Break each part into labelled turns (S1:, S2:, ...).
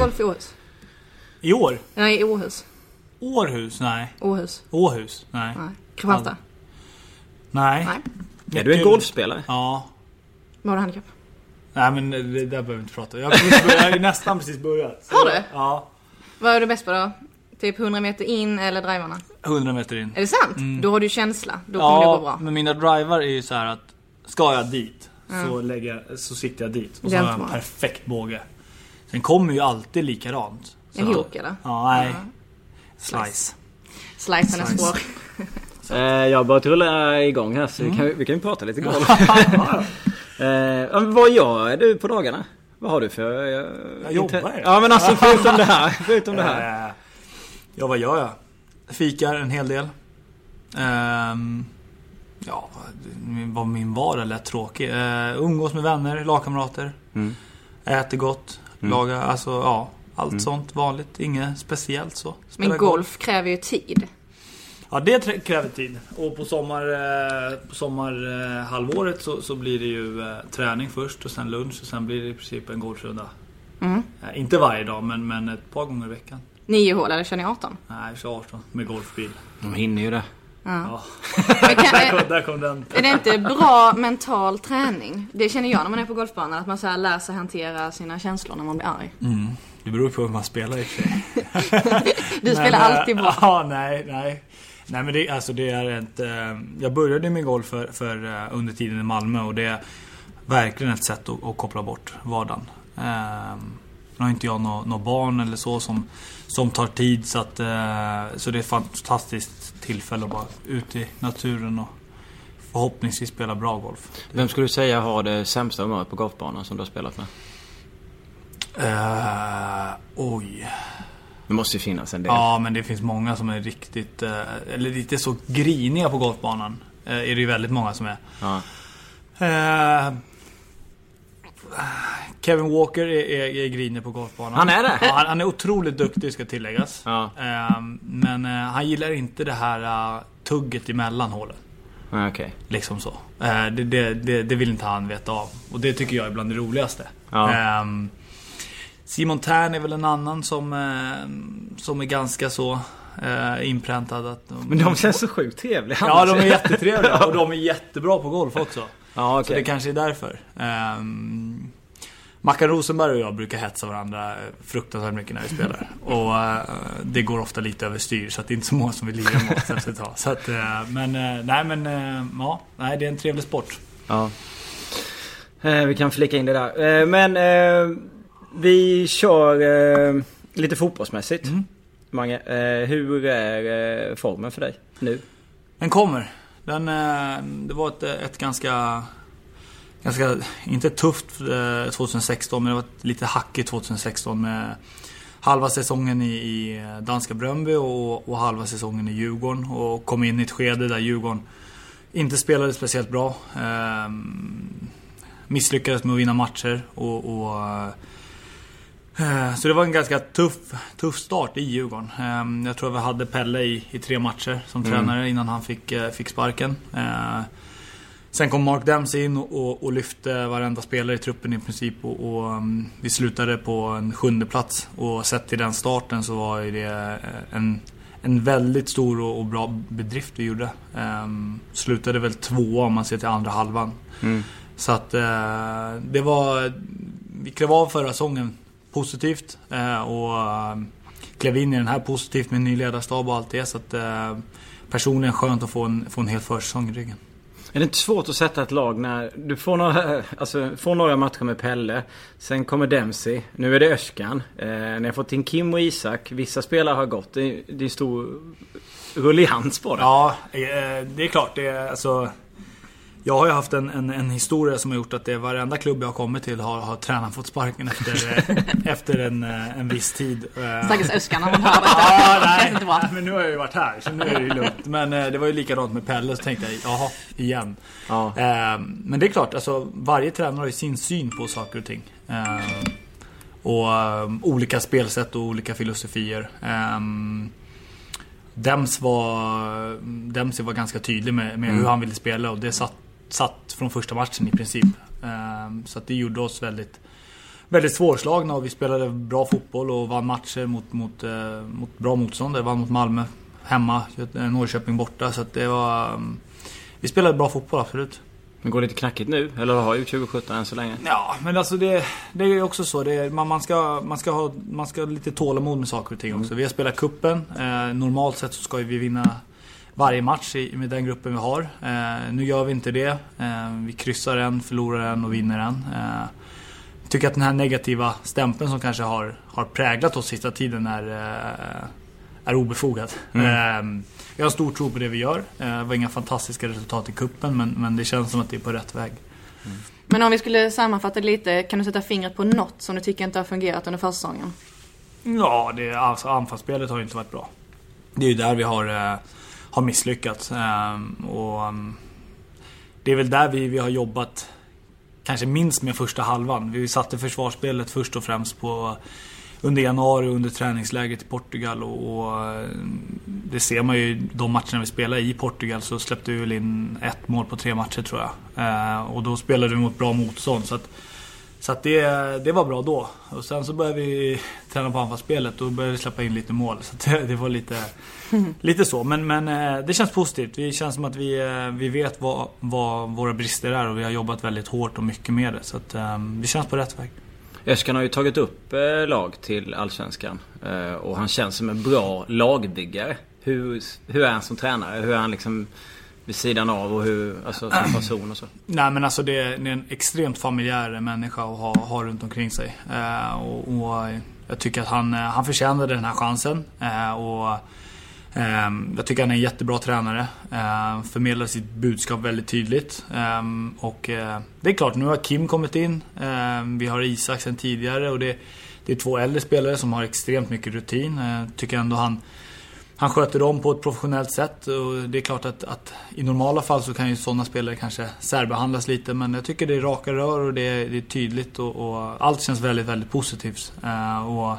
S1: golf i Åhus?
S2: I år?
S1: Nej, i Åhus.
S2: Århus? Nej.
S1: Åhus.
S2: Åhus? Nej.
S1: Nej. Kristianstad?
S2: Nej.
S1: Nej.
S3: Är du en golfspelare?
S2: Ja.
S1: Vad har du handikapp?
S2: Nej men det där behöver vi inte prata om. Jag har nästan precis börjat. Så-
S1: Har du?
S2: Ja.
S1: Vad är du bäst på då? Typ 100 meter in eller drivarna?
S2: 100 meter in.
S1: Är det sant? Då har du känsla. Då kommer det gå
S2: Ja,
S1: bra.
S2: men mina drivar är ju så här att ska jag dit
S1: Ja.
S2: så, lägger jag, så siktar jag dit. Och så har jag en perfekt båge. Sen kommer ju alltid likadant. Så
S1: En hok eller?
S2: Ja, nej.
S1: Ja.
S2: Slice.
S1: Slicen är
S2: Slice.
S1: svår.
S3: Eh, jag har börjat rulla igång här så vi, kan, vi kan ju prata lite golf. eh, vad gör du på dagarna? Vad har du för... Uh,
S2: Jag jobbar.
S3: Ja men alltså förutom det här. Förutom det här.
S2: Eh, Ja, vad gör jag? Fikar en hel del. Ehm, ja, vad min vardag lät tråkig. Uh, umgås med vänner, lagkamrater.
S3: Mm.
S2: Äter gott.
S3: Mm.
S2: Laga, alltså ja. Allt
S3: Mm.
S2: sånt vanligt. Inget speciellt så. Spela
S1: Men golf kräver ju tid.
S2: Ja, det kräver tid. Och på sommar, eh, på sommarhalvåret så, så blir det ju eh, träning först och sen lunch och sen blir det i princip en golfrunda.
S1: Mm.
S2: Eh, inte varje dag men, men ett par gånger i veckan.
S1: Nio hål eller kör ni 18?
S2: Nej, 18 med golfbil.
S3: De hinner ju det.
S1: Ja. Kan,
S2: där, kom, där kom den.
S1: är det inte bra mental träning? Det känner jag när man är på golfbanan. Att man så här lär sig hantera sina känslor när man blir arg.
S2: Mm. Det beror på hur man spelar i och för sig.
S1: Du spelar
S2: Men,
S1: alltid bra.
S2: Ja, nej, nej. Nej men det, alltså det är ett... eh, Jag började med golf för, för eh, under tiden i Malmö och det är verkligen ett sätt att, att koppla bort vardagen. Um, nu har inte jag något nå barn eller så som, som tar tid så att... eh, så det är ett fantastiskt tillfälle att bara ut i naturen och förhoppningsvis spela bra golf.
S3: Vem skulle du säga har det sämsta humöret på golfbanan som du har spelat med?
S2: Eh, oj.
S3: Det måste ju finnas en del.
S2: Ja, men det finns många som är riktigt, eh, eller lite så griniga på golfbanan. Är det ju väldigt många som är.
S3: Ja.
S2: Kevin Walker är, är, är grinig på golfbanan.
S3: Han är det?
S2: Ja, han, han är otroligt duktig ska tilläggas.
S3: Ja.
S2: Eh, men eh, han gillar inte det här eh, tugget emellan hålen.
S3: Okej.
S2: Liksom så. Eh, det, det, det, det vill inte han veta av. Och det tycker jag är bland det roligaste.
S3: Ja.
S2: Ehm, Simon Tern är väl en annan som, som är ganska så eh, inpräntad att...
S3: Men de känns så sjukt trevliga.
S2: Ja, de är jättetrevliga och de är jättebra på golf också.
S3: Ja,
S2: Så
S3: okej.
S2: det kanske är därför. Um, Mackan Rosenberg och jag brukar hetsa varandra fruktansvärt mycket när vi spelar. Och eh, det går ofta lite överstyr så att det är inte så många som vill lira med oss efter ett tag. Så att, eh, men eh, nej men eh, ja, nej det är en trevlig sport.
S3: Ja. Eh, vi kan flika in det där. Eh, men eh, vi kör eh, lite fotbollsmässigt.
S2: Mm.
S3: Mange, eh, hur är eh, formen för dig nu?
S2: Den kommer. Den, eh, det var ett, ett ganska... Ganska, inte tufft eh, 2016 men det var ett lite hackigt 2016 med halva säsongen i, i eh, danska Bröndby och, och halva säsongen i Djurgården. Och kom in i ett skede där Djurgården inte spelade speciellt bra. Eh, misslyckades med att vinna matcher och, och eh, så det var en ganska tuff, tuff start i Djurgården. Eh, Jag tror vi hade Pelle i, i tre matcher som
S3: Mm.
S2: tränare innan han fick, eh, fick sparken. Eh, Sen kom Mark Dempsey in och, och, lyfte varenda spelare i truppen i princip och, och um, vi slutade på en sjunde plats Och sett till den starten så var det eh, en, en väldigt stor och, bra bedrift vi gjorde. Um, slutade väl tvåa om man ser till andra halvan.
S3: Mm.
S2: Så att eh, det var... Vi klev av förra säsongen positivt eh, och eh, klev in i den här positivt med en ny ledarstab och allt det. Så att eh, personligen skönt att få en, få en hel försäsong i ryggen.
S3: Är det inte svårt att sätta ett lag när du får några, alltså, får några matcher med Pelle. Sen kommer Dempsey. Nu är det Öskan. Eh, ni har fått in Kim och Isak. Vissa spelare har gått. Det, är- är stor rullians på det.
S2: Ja, det är klart. Det är, alltså, jag har ju haft en, en, en historia som har gjort att det varenda klubb jag har kommit till har, har tränaren fått sparken efter, eh, efter en, eh, en viss tid. Eh,
S1: Stackars Öskan när man hör detta.
S2: Ja,
S1: Det
S2: nej,
S1: bra.
S2: nej, men nu har jag ju varit här så nu är det ju lugnt. Men eh, det var ju likadant med Pelle så tänkte jag, jaha, igen.
S3: Ja.
S2: Eh, men det är klart, alltså, varje tränare har ju sin syn på saker och ting. Eh, och eh, olika spelsätt och olika filosofier. Eh, Dems var, Dempsey var ganska tydlig med, med hur
S3: Mm.
S2: han ville spela och det satt, satt från första matchen i princip. Eh, så att det gjorde oss väldigt väldigt svårslagna och vi spelade bra fotboll och vann matcher mot, mot, eh, mot bra motståndare. Vann mot Malmö hemma, Norrköping borta. Så att det var... mm, Vi spelade bra fotboll, absolut.
S3: Men går det lite knackigt nu? Eller har ju 2017 än så länge?
S2: Ja, men alltså det, det är ju också så. Är, man, man, ska, man, ska ha, man ska ha lite tålamod med saker och ting också. Vi har spelat kuppen. Eh, normalt sett så ska vi vinna varje match i, med den gruppen vi har. Eh, nu gör vi inte det. Eh, vi kryssar en, förlorar en och vinner en. Eh, jag tycker att den här negativa stämpeln som kanske har, har präglat oss sista tiden är, eh, är obefogad. Eh, jag har stor tro på det vi gör. Eh, det var inga fantastiska resultat i kuppen men, men det känns som att det är på rätt väg.
S1: Men om vi skulle sammanfatta lite, kan du sätta fingret på något som du tycker inte har fungerat under försäsongen?
S2: Ja, det, alltså, anfallsspelet har ju inte varit bra. Det är ju där vi har, eh, har misslyckats. Ehm, och, ehm, det är väl där vi, vi har jobbat kanske minst med första halvan. Vi satte försvarsspelet först och främst på under januari under träningsläget i Portugal och, och ehm, det ser man ju de matcherna vi spelade i Portugal så släppte vi väl in ett mål på tre matcher tror jag. Eh, och då spelade vi mot bra motstånd. Så att, så att det, det var bra då. Och sen så började vi träna på anfallsspelet och började vi släppa in lite mål. Så att det, det var lite, lite så. Men, men eh, det känns positivt. Det känns som att vi, eh, vi vet vad, vad våra brister är och vi har jobbat väldigt hårt och mycket med det. Så att eh, det känns på rätt väg.
S3: Öskan har ju tagit upp eh, lag till Allsvenskan. Eh, och han känns som en bra lagbyggare. Hur, hur är han som tränare? Hur är han liksom vid sidan av och hur, alltså som person och så?
S2: Nej men alltså det är, det är en extremt familjär människa att ha, ha runt omkring sig. Eh, och, och jag tycker att han, eh, han förtjänade den här chansen. Eh, och eh, Jag tycker han är en jättebra tränare. Eh, förmedlar sitt budskap väldigt tydligt. Eh, och eh, det är klart, nu har Kim kommit in. Eh, vi har Isak sen tidigare och det, det är två äldre spelare som har extremt mycket rutin. Tycker ändå han han sköter dem på ett professionellt sätt och det är klart att, att i normala fall så kan ju sådana spelare kanske särbehandlas lite men jag tycker det är raka rör och det är, det är tydligt och, och allt känns väldigt, väldigt positivt. Eh, och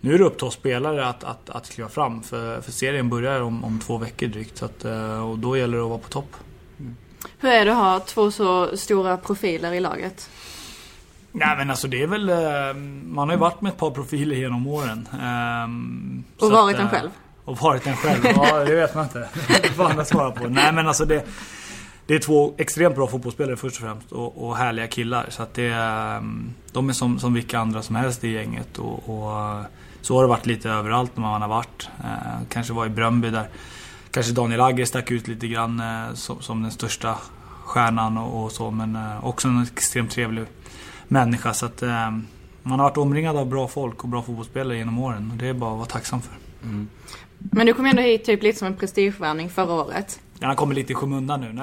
S2: nu är det upp till oss spelare att, att, att kliva fram för, för serien börjar om, om två veckor drygt så att, eh, och då gäller det att vara på topp.
S1: Hur är det att ha två så stora profiler i laget?
S2: Nej men alltså det är väl, eh, man har ju varit med ett par profiler genom åren. Ehm,
S1: Och varit
S2: att,
S1: en
S2: eh,
S1: själv?
S2: Och varit en själv? Ja, det vet man inte. Det får andra svara på. Nej men alltså det... Det är två extremt bra fotbollsspelare först och främst och, och härliga killar. Så att det ehm, de är som, som vilka andra som helst i gänget. Och, och eh, så har det varit lite överallt när man har varit. Eh, kanske var i Bröndby där kanske Daniel Agger stack ut lite grann eh, som, som den största stjärnan och, och så. Men eh, också en extremt trevlig människa. Så att ehm, man har varit omringad av bra folk och bra fotbollsspelare genom åren. Och det är bara att vara tacksam för. Mm.
S1: Men du kom ändå hit typ lite som en prestigevärvning förra året.
S2: Ja, han kommer lite i skymundan nu.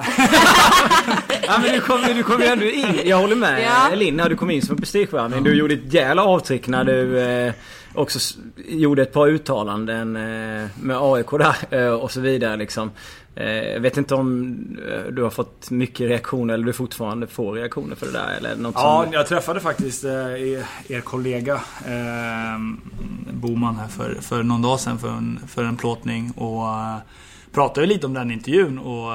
S3: Ja men du kom, du kom ju ändå in. Jag håller med
S1: Ja.
S3: Linn här. Du kom in som en prestigevärvning. Du gjorde ett jävla avtryck när du eh, också gjorde ett par uttalanden eh, med AIK där eh, och så vidare liksom. Eh, jag vet inte om du har fått mycket reaktioner eller du fortfarande får reaktioner för det där eller något
S2: Ja,
S3: som...
S2: jag träffade faktiskt er, kollega eh, Boman här för, för någon dag sedan för en, för en plåtning och pratade lite om den intervjun och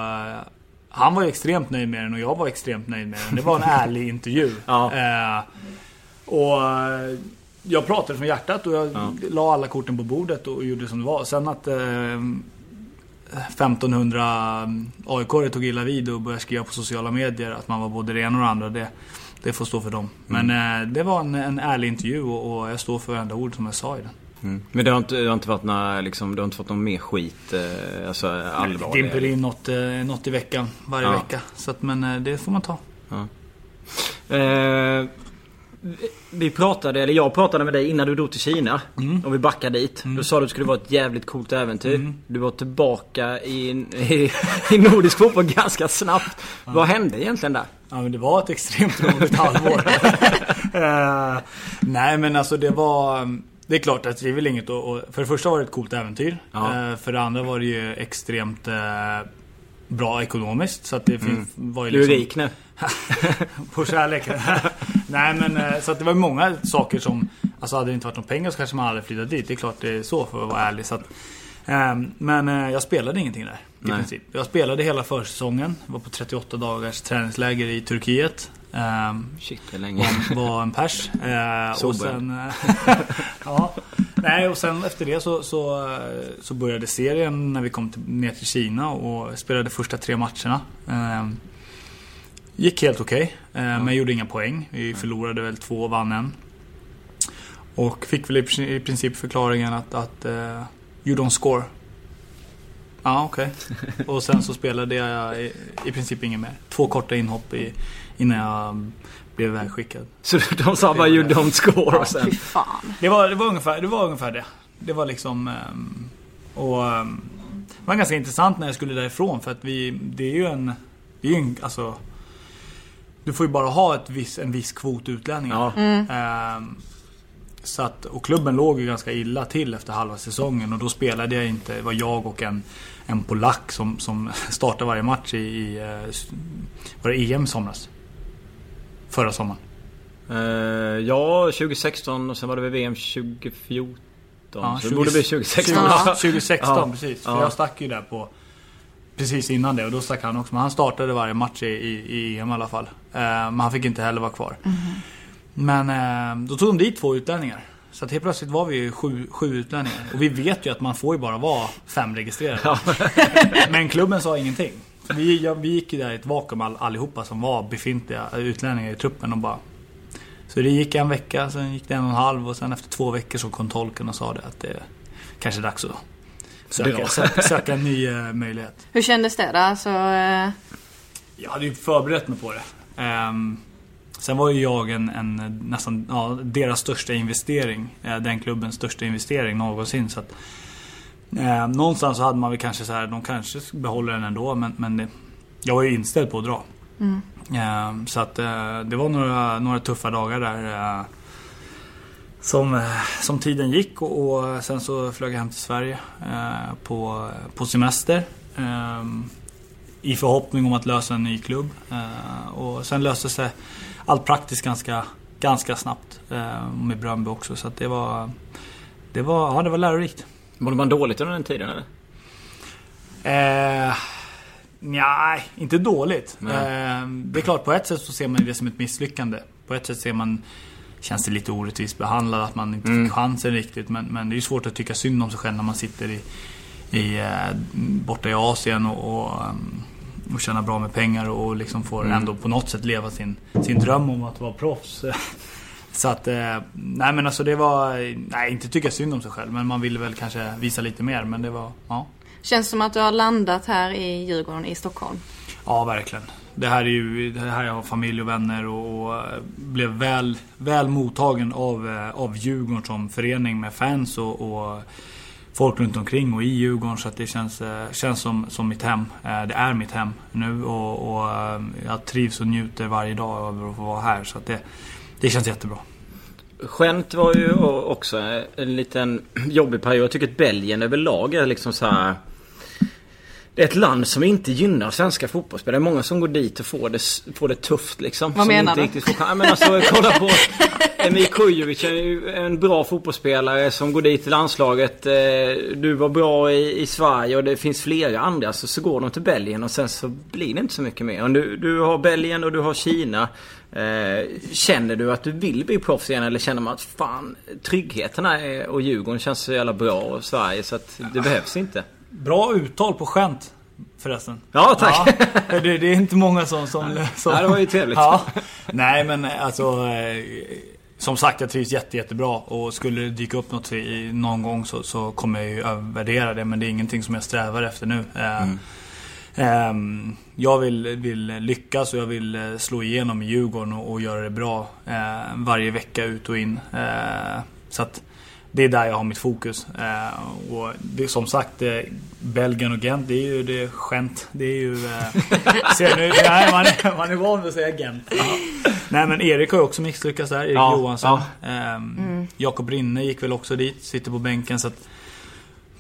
S2: han var extremt nöjd med den och jag var extremt nöjd med den. Det var en ärlig intervju.
S3: Ja.
S2: Eh, och jag pratade från hjärtat och jag
S3: Ja.
S2: la alla korten på bordet och gjorde som det var. Sen att eh, 1500 aik tog illa vid och började skriva på sociala medier att man var både det ena och det andra. Det, det får stå för dem. Men eh, det var en, en ärlig intervju och, och jag står för varenda ord som jag sa i den.
S3: Mm. Men det har inte, det har inte varit några, liksom, du har inte fått någon mer skit? Eh, alltså
S2: Det
S3: allvarlig?
S2: dimper in något, eh, något i veckan varje
S3: Ja.
S2: vecka. Så att, men eh, det får man ta.
S3: Eh, vi pratade, eller jag pratade med dig innan du drog till Kina.
S2: Mm.
S3: Och vi backade dit. Du sa att det skulle vara ett jävligt coolt äventyr.
S2: Mm.
S3: Du var tillbaka i, i, i nordisk fotboll ganska snabbt. Vad hände egentligen där?
S2: Ja men det var ett extremt roligt halvår. Eh, nej men alltså det var... Det är klart att det är väl inget att... och För det första var det ett coolt äventyr.
S3: Ja.
S2: Eh, för det andra var det ju extremt eh, bra ekonomiskt. Så att det fin- var ju
S3: Du är
S2: liksom...
S3: rik nu.
S2: på kärleken. Nej men eh, så att det var många saker som... Alltså hade det inte varit någon pengar så kanske man hade flyttat dit. Det är klart det är så för att vara ärlig. Så att, ehm, men eh, jag spelade ingenting där. I
S3: Nej.
S2: princip. Jag spelade hela försäsongen. Var på 38 dagars träningsläger i Turkiet. Ehm,
S3: Shit, är länge.
S2: var, var en pers. Eh, och sen... ja. Nej, och sen efter det så, så, så började serien när vi kom till, ner till Kina och spelade första tre matcherna. Eh, gick helt okej, eh, men gjorde inga poäng. Vi förlorade väl två och vann en. Och fick väl i, pr- i princip förklaringen att, att eh, you don't score. Ja, okej. Och sen så spelade jag i, i princip inget mer. Två korta inhopp i, innan jag blev ivägskickad.
S3: Så de sa bara you don't score och sen...
S2: Det var, det var, ungefär, det var ungefär det. Det var liksom... ehm, och ehm, Det var ganska intressant när jag skulle därifrån för att vi... Det är ju en... Det är ju en alltså... Du får ju bara ha ett viss, en viss kvot utlänningar.
S3: Ja.
S2: Ehm, så att, och klubben låg ju ganska illa till efter halva säsongen och då spelade jag inte. Det var jag och en, en polack som, som startade varje match i, i eh, var det EM somras? Förra sommaren.
S3: Eh, ja, 2016 och sen var det väl VM 2014.
S2: Ja,
S3: så det borde bli 2016.
S1: Ja.
S2: 2016
S3: Ja.
S2: precis. För
S3: Ja.
S2: jag stack ju där på Precis innan det och då stack han också. Men han startade varje match i, i, i EM i alla fall. Eh, men han fick inte heller vara kvar. Men eh, då tog de dit två utlänningar. Så att helt plötsligt var vi ju sju, sju utlänningar. Och vi vet ju att man får ju bara vara fem registrerade. Men klubben sa ingenting. Vi, ja, vi gick ju där i ett vakuum all, allihopa som var befintliga utlänningar i truppen och bara... Så det gick en vecka, sen gick det en och en halv och sen efter två veckor så kom tolken och sa det att det kanske är dags att söka, söka, söka en ny eh, möjlighet.
S1: Hur kändes det då? Alltså, eh,
S2: Jag hade ju förberett mig på det. Ehm, sen var ju jag en, en nästan ja, deras största investering. eh, Den klubbens största investering någonsin. Så att, eh, någonstans så hade man väl kanske så här, de kanske behåller den ändå. Men, men det, jag var ju inställd på att dra. Ehm, så att eh, det var några, några tuffa dagar där. eh, som, eh, som tiden gick och, och sen så flög jag hem till Sverige eh, på, på semester. I förhoppning om att lösa en ny klubb. Eh, och sen löste sig allt praktiskt ganska, ganska snabbt. Eh, med Bröndby också. Så att det var, det var, ja, det var lärorikt.
S3: Mådde man dåligt under den tiden eller?
S2: Eh, nej, inte dåligt. Eh, det är klart, på ett sätt så ser man det som ett misslyckande. På ett sätt ser man Känns det lite orättvist behandlad, att man inte
S3: Mm.
S2: fick chansen riktigt. Men, men det är ju svårt att tycka synd om sig själv när man sitter i, i, eh, borta i Asien och, och, um, och tjänar bra med pengar och liksom får
S3: Mm.
S2: ändå på något sätt leva sin, sin dröm om att vara proffs. Så att, eh, nej men alltså det var, nej inte tycka synd om sig själv men man ville väl kanske visa lite mer men det var, ja.
S1: känns som att du har landat här i Djurgården i Stockholm.
S2: Ja, verkligen. Det här är ju det här jag har familj och vänner och, och eh, blev väl, väl mottagen av, eh, av Djurgården som förening med fans och, och folk runt omkring och i Djurgården så att det känns, känns som, som mitt hem. Det är mitt hem nu och, och jag trivs och njuter varje dag över att få vara här så att det, det känns jättebra.
S3: Skämt var ju också en liten jobbig period. Jag tycker att Belgien överlag är liksom så här. Det är ett land som inte gynnar svenska fotbollsspelare. Det är många som går dit och får det, får det tufft liksom.
S1: Vad menar
S3: inte
S1: du?
S3: Riktigt får, men alltså kolla på Emil Kujovic är ju en bra fotbollsspelare som går dit till landslaget. Eh, Du var bra i, i Sverige och det finns flera andra. Så, så går de till Belgien och sen så blir det inte så mycket mer. Och du, du har Belgien och du har Kina. Eh, känner du att du vill bli proffs igen eller känner man att fan tryggheten här och Djurgården känns så jävla bra och Sverige så att det behövs inte.
S2: Bra uttal på skämt förresten.
S3: Ja, tack.
S2: Ja, det, det är inte många som... som, som
S3: Ja, det var ju trevligt.
S2: Ja. Nej men alltså... eh, Som sagt jag trivs jätte, jättebra och skulle det dyka upp något i, någon gång så, så kommer jag ju övervärdera det men det är ingenting som jag strävar efter nu. Eh, ehm, jag vill, vill lyckas och jag vill eh, slå igenom i Djurgården och, och göra det bra eh, varje vecka ut och in. Eh, så att det är där jag har mitt fokus. Eh, och det, som sagt, eh, Belgien och Gent, det är ju det är skämt. Det är ju... Eh, ser nu, nej, man, är, man är van vid att säga Gent. Ja. Nej men Erik har ju också misslyckats där, Erik
S3: Ja,
S2: Johansson.
S3: ja.
S2: Ehm, Jakob Rinne gick väl också dit, sitter på bänken. Så att,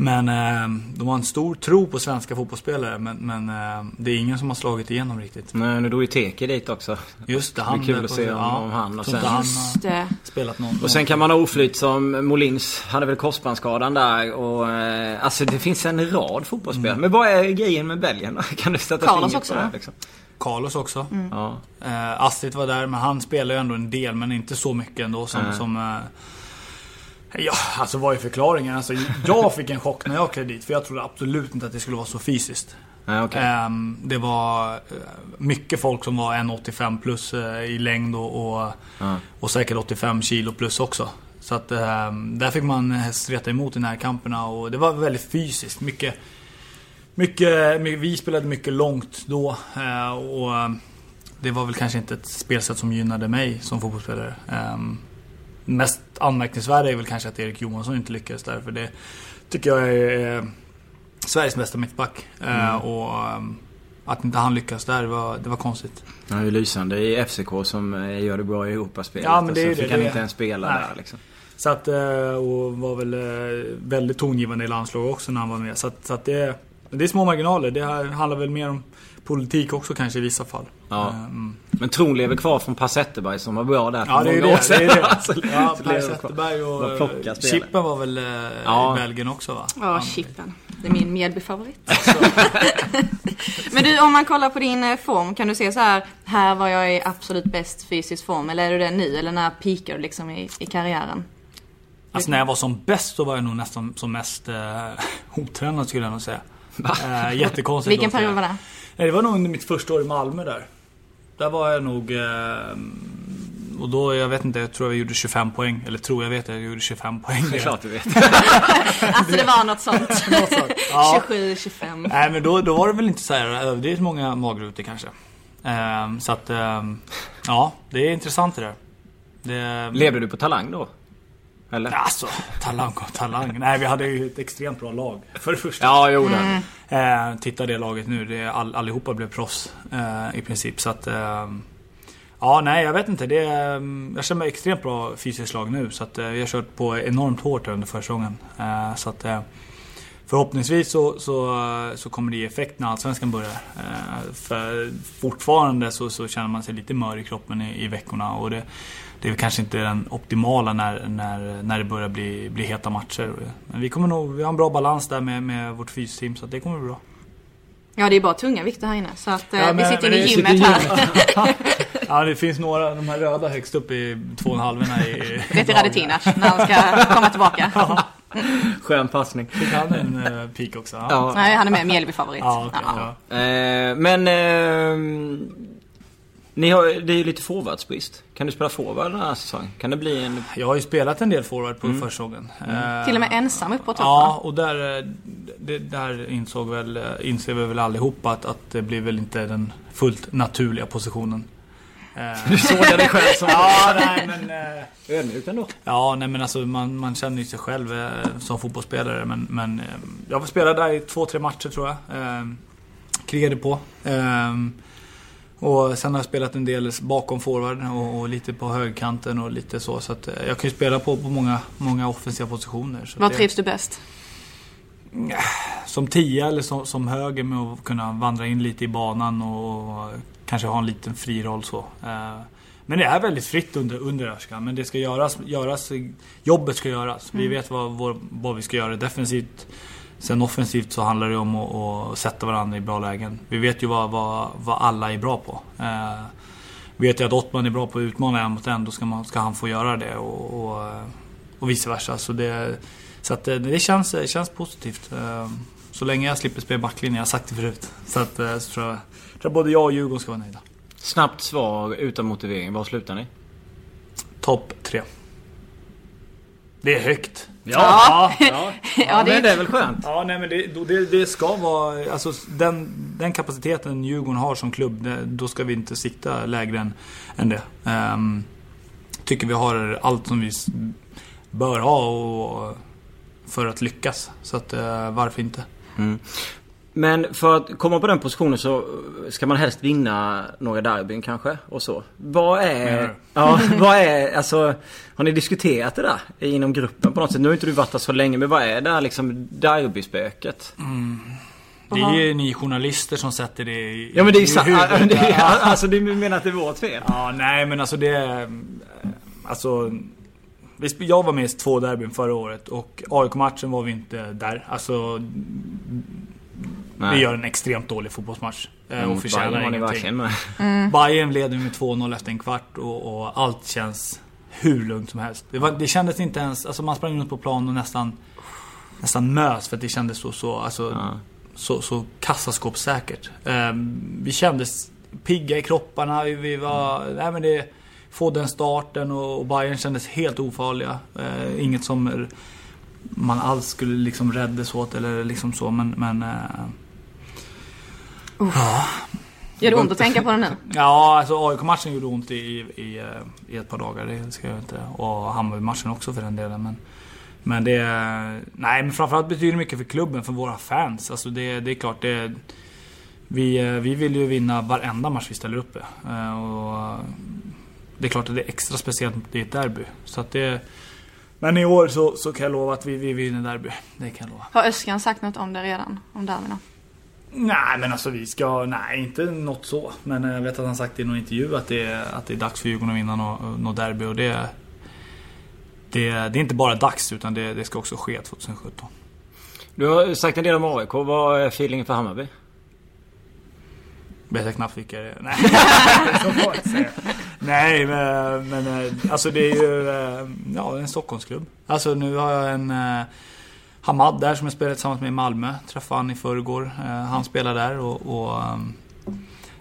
S2: Men eh, de har en stor tro på svenska fotbollsspelare men, men eh, det är ingen som har slagit igenom riktigt.
S3: Nej, nu drog ju Teke dit också.
S2: Just det,
S3: Det
S2: han
S3: kul
S2: är
S3: att
S2: på-
S3: se om,
S2: ja,
S3: om han och sen...
S2: han
S1: det.
S2: spelat någon.
S3: Och sen kan man ha oflyt som Molins hade väl korsbandsskadan där och... Eh, alltså det finns en rad fotbollsspelare. Men vad är grejen med Belgien då? Kan du sätta
S1: Carlos också,
S3: på det? Liksom?
S2: Carlos också.
S3: Ja.
S2: Eh, Astrid var där men han spelar ju ändå en del men inte så mycket ändå som...
S3: Nej.
S2: som eh, ja, alltså vad är förklaringen? Alltså, jag fick en chock när jag åkte dit för jag trodde absolut inte att det skulle vara så fysiskt.
S3: Nej, okej.
S2: Ehm, det var eh, mycket folk som var 1,85 plus eh, i längd och, och,
S3: Ja.
S2: och säkert 85 kilo plus också. Så att ehm, där fick man eh, streta emot i närkamperna och det var väldigt fysiskt. Mycket, mycket, my- vi spelade mycket långt då och eh, det var väl kanske inte ett spelsätt som gynnade mig som fotbollsspelare. Mest anmärkningsvärda är väl kanske att Erik Johansson inte lyckades där för det tycker jag är Sveriges bästa mittback. Eh, och ehm, att inte han lyckas där, var, det var konstigt.
S3: Han är ju lysande i FCK som eh, gör det bra i Europaspelet.
S2: Ja, men det är
S3: och
S2: det,
S3: fick han inte ens spela
S2: Nej.
S3: där liksom.
S2: Så att, eh, och var väl väldigt tongivande i landslaget också när han var med. Så att, så att det, det är små marginaler. Det handlar väl mer om politik också kanske i vissa fall.
S3: Ja.
S2: Ehm,
S3: Men tron lever kvar från Per Zetterberg som var bra där för
S2: Ja, det
S3: många år
S2: det. det, är
S3: sedan.
S2: det.
S3: Alltså,
S2: ja, Per
S3: det.
S2: Zetterberg och eh. Chippen var väl eh,
S3: Ja.
S2: i Belgien också va?
S1: Ja, Chippen. Det är min Mjällby-favorit. Men du, om man kollar på din eh, form, kan du se så här, här var jag i absolut bäst fysisk form, eller är du det nu, eller när pikar du liksom i, i karriären?
S2: Alltså när jag var som bäst så var jag nog nästan som mest eh, otränad skulle jag nog säga. Eh, jättekonstigt.
S1: Vilken
S2: det.
S1: period var det?
S2: Nej, det var nog under mitt första år i Malmö där. Där var jag nog... Eh, och då, jag vet inte, jag tror jag gjorde 25 poäng. Eller tror jag vet, jag gjorde 25 poäng.
S3: Det är klart du vet.
S1: Alltså det var något sånt.
S2: Något sånt. Ja.
S1: 27, 25.
S2: Nej men då, då var det väl inte så här överdrivet många magrutor kanske. Ehm, så att, ehm, ja, det är intressant det där. Det,
S3: Levde du på talang då? Eller?
S2: Alltså, talang och talang. Nej, vi hade ju ett extremt bra lag. För det första.
S3: Ja, jo det.
S2: Eh, titta det laget nu. Det är all, allihopa blev proffs eh, i princip. Så att... Eh, ja, nej jag vet inte. Det, är, mm, jag känner mig extremt bra fysiskt lag nu. Så att eh, jag har kört på enormt hårt under försäsongen. Eh, så att... Eh, Förhoppningsvis så, så, så kommer det ge effekt när Allsvenskan börjar. För fortfarande så, så känner man sig lite mör i kroppen i, i veckorna. Och det, det är kanske inte den optimala när, när, när det börjar bli, bli heta matcher. Men vi kommer nog, vi har en bra balans där med, med vårt fysteam så att det kommer bli bra.
S1: Ja, det är bara tunga vikter här inne. Så att eh,
S2: Ja,
S1: vi
S2: men-
S1: sitter
S2: men
S1: inne i gymmet
S2: sitter
S1: här.
S2: Ja det finns några, de här röda högst upp i två och en halverna i...
S1: Det är till Radetinac när han ska komma tillbaka.
S3: Skön passning.
S2: Fick han en uh, peak också? Ja.
S3: Ja.
S1: Nej, han är med Mjällby-favorit.
S2: Ja,
S1: Ja.
S2: ja.
S3: Eh, men... Eh, ni har, det är ju lite forwardsbrist. Kan du spela forward den här säsongen? Kan det bli en...
S2: Jag har ju spelat en del forward på försäsongen. Eh,
S1: Till och med ensam upp på topp
S2: Ja, och där, eh, det, där insåg väl, eh, inser vi väl allihopa att, att det blir väl inte den fullt naturliga positionen.
S3: Du sågar dig själv som
S2: ja, nej men... eh,
S3: ödmjuk ändå.
S2: Ja, nej men alltså man, man känner ju sig själv eh, som fotbollsspelare men, men eh, jag spelade där i två, tre matcher tror jag. Eh, krigade på. Och sen har jag spelat en del bakom forward och, och lite på högkanten och lite så. Så att eh, jag kan ju spela på, på många, många offensiva positioner.
S1: Var trivs du bäst?
S2: som tia eller som, som höger med att kunna vandra in lite i banan och kanske ha en liten fri roll så. Eh, Men det är väldigt fritt under, under Özcan. Men det ska göras, göras, jobbet ska göras. Vi vet vad, vad vi ska göra defensivt. Sen offensivt så handlar det om att, att sätta varandra i bra lägen. Vi vet ju vad, vad, vad alla är bra på. Eh, vet ju att Ottman är bra på att utmana en mot en. Då ska, man, ska han få göra det. Och, och, och vice versa. Så det, så att eh, det känns, känns positivt. Eh, Så länge jag slipper spela backlinje, jag har sagt det förut. Så att eh, så tror jag, tror jag både jag och Djurgården ska vara nöjda.
S3: Snabbt svar utan motivering. Var slutar ni?
S2: Topp tre. Det är högt.
S3: Ja, ja. ja,
S1: Ja, det-
S3: men det är väl skönt.
S2: Ja, nej men det, det, det ska vara... Alltså den, den kapaciteten Djurgården har som klubb, det, då ska vi inte sikta lägre än, än det. Ehm, tycker vi har allt som vi bör ha och, för att lyckas. Så att, eh, varför inte?
S3: Men för att komma på den positionen så ska man helst vinna några derbyn kanske och så. Vad är... Ja, vad är... Alltså, har ni diskuterat det där inom gruppen på något sätt? Nu har inte du varit där så länge men vad är det här liksom derbyspöket?
S2: Mm. Det är ju ni journalister som sätter det i
S3: Ja men det är ju sant. Alltså du menar att det är vårt fel?
S2: Ja, nej men alltså det... Alltså... Jag var med i två derbyn förra året och AIK-matchen var vi inte där. Alltså... Nej. Vi gör en extremt dålig fotbollsmatch. Eh, mm, och förtjänar ingenting. Mm. Bayern leder med 2-0 efter en kvart och, och, allt känns hur lugnt som helst. Det, var, det kändes inte ens... Alltså man sprang runt på plan och nästan... Nästan mös för att det kändes så... så alltså, ja. så, så kassaskåpssäkert. Eh, vi kändes pigga i kropparna. Vi, vi var... Nej men det... Få den starten och, och Bayern kändes helt ofarliga. Eh, inget som man alls skulle liksom räddas åt eller liksom så men... men eh,
S1: Ja. Gör det ont att tänka på det nu?
S2: Ja, alltså AIK-matchen gjorde ont i, i, i ett par dagar. Det ska jag inte. Och Hammarby-matchen också för den delen. Men, men det... Nej, men framförallt betyder det mycket för klubben, för våra fans. Alltså det, det är klart, det... Vi, vi vill ju vinna varenda match vi ställer upp i. Eh, och det är klart att det är extra speciellt det är ett derby. Så att det... Men i år så, så kan jag lova att vi, vi vinner derby. Det kan jag lova.
S1: Har Öskan sagt något om det redan? Om derbyna?
S2: Nej men alltså vi ska, nej inte något så. Men jag vet att han sagt i någon intervju att det är, att det är dags för Djurgården att vinna något, något derby och det, det, det är inte bara dags utan det, det ska också ske 2017.
S3: Du har sagt en del om AIK. Vad är feelingen för Hammarby?
S2: Vet jag knappt vilka det är. Nej, Nej men, men alltså det är ju ja, en Stockholmsklubb. Alltså nu har jag en Hamad där som jag spelade tillsammans med i Malmö. Träffade han i förrgår. Eh, han spelar där och, och um,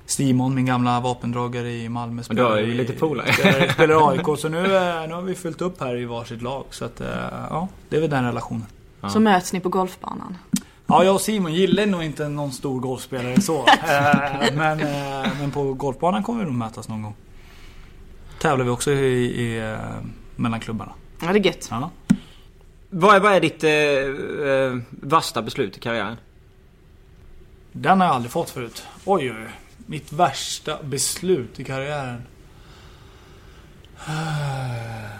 S2: Simon, min gamla vapendragare i Malmö
S3: spelar Du är ju lite polare.
S2: Spelar, spelar AIK. Så nu, eh, nu har vi fyllt upp här i varsitt lag. Så att, eh, ja, det är väl den relationen.
S1: Ja. Så möts ni på golfbanan?
S2: Ja, jag och Simon gillar nog inte någon stor golfspelare så. men, men på golfbanan kommer vi nog mötas någon gång. Tävlar vi också i, i mellan klubbarna.
S1: Ja, det är gött.
S2: Ja.
S3: Vad är, vad är ditt eh, eh, värsta beslut i karriären?
S2: Den har jag aldrig fått förut. Oj, oj, Mitt värsta beslut i karriären.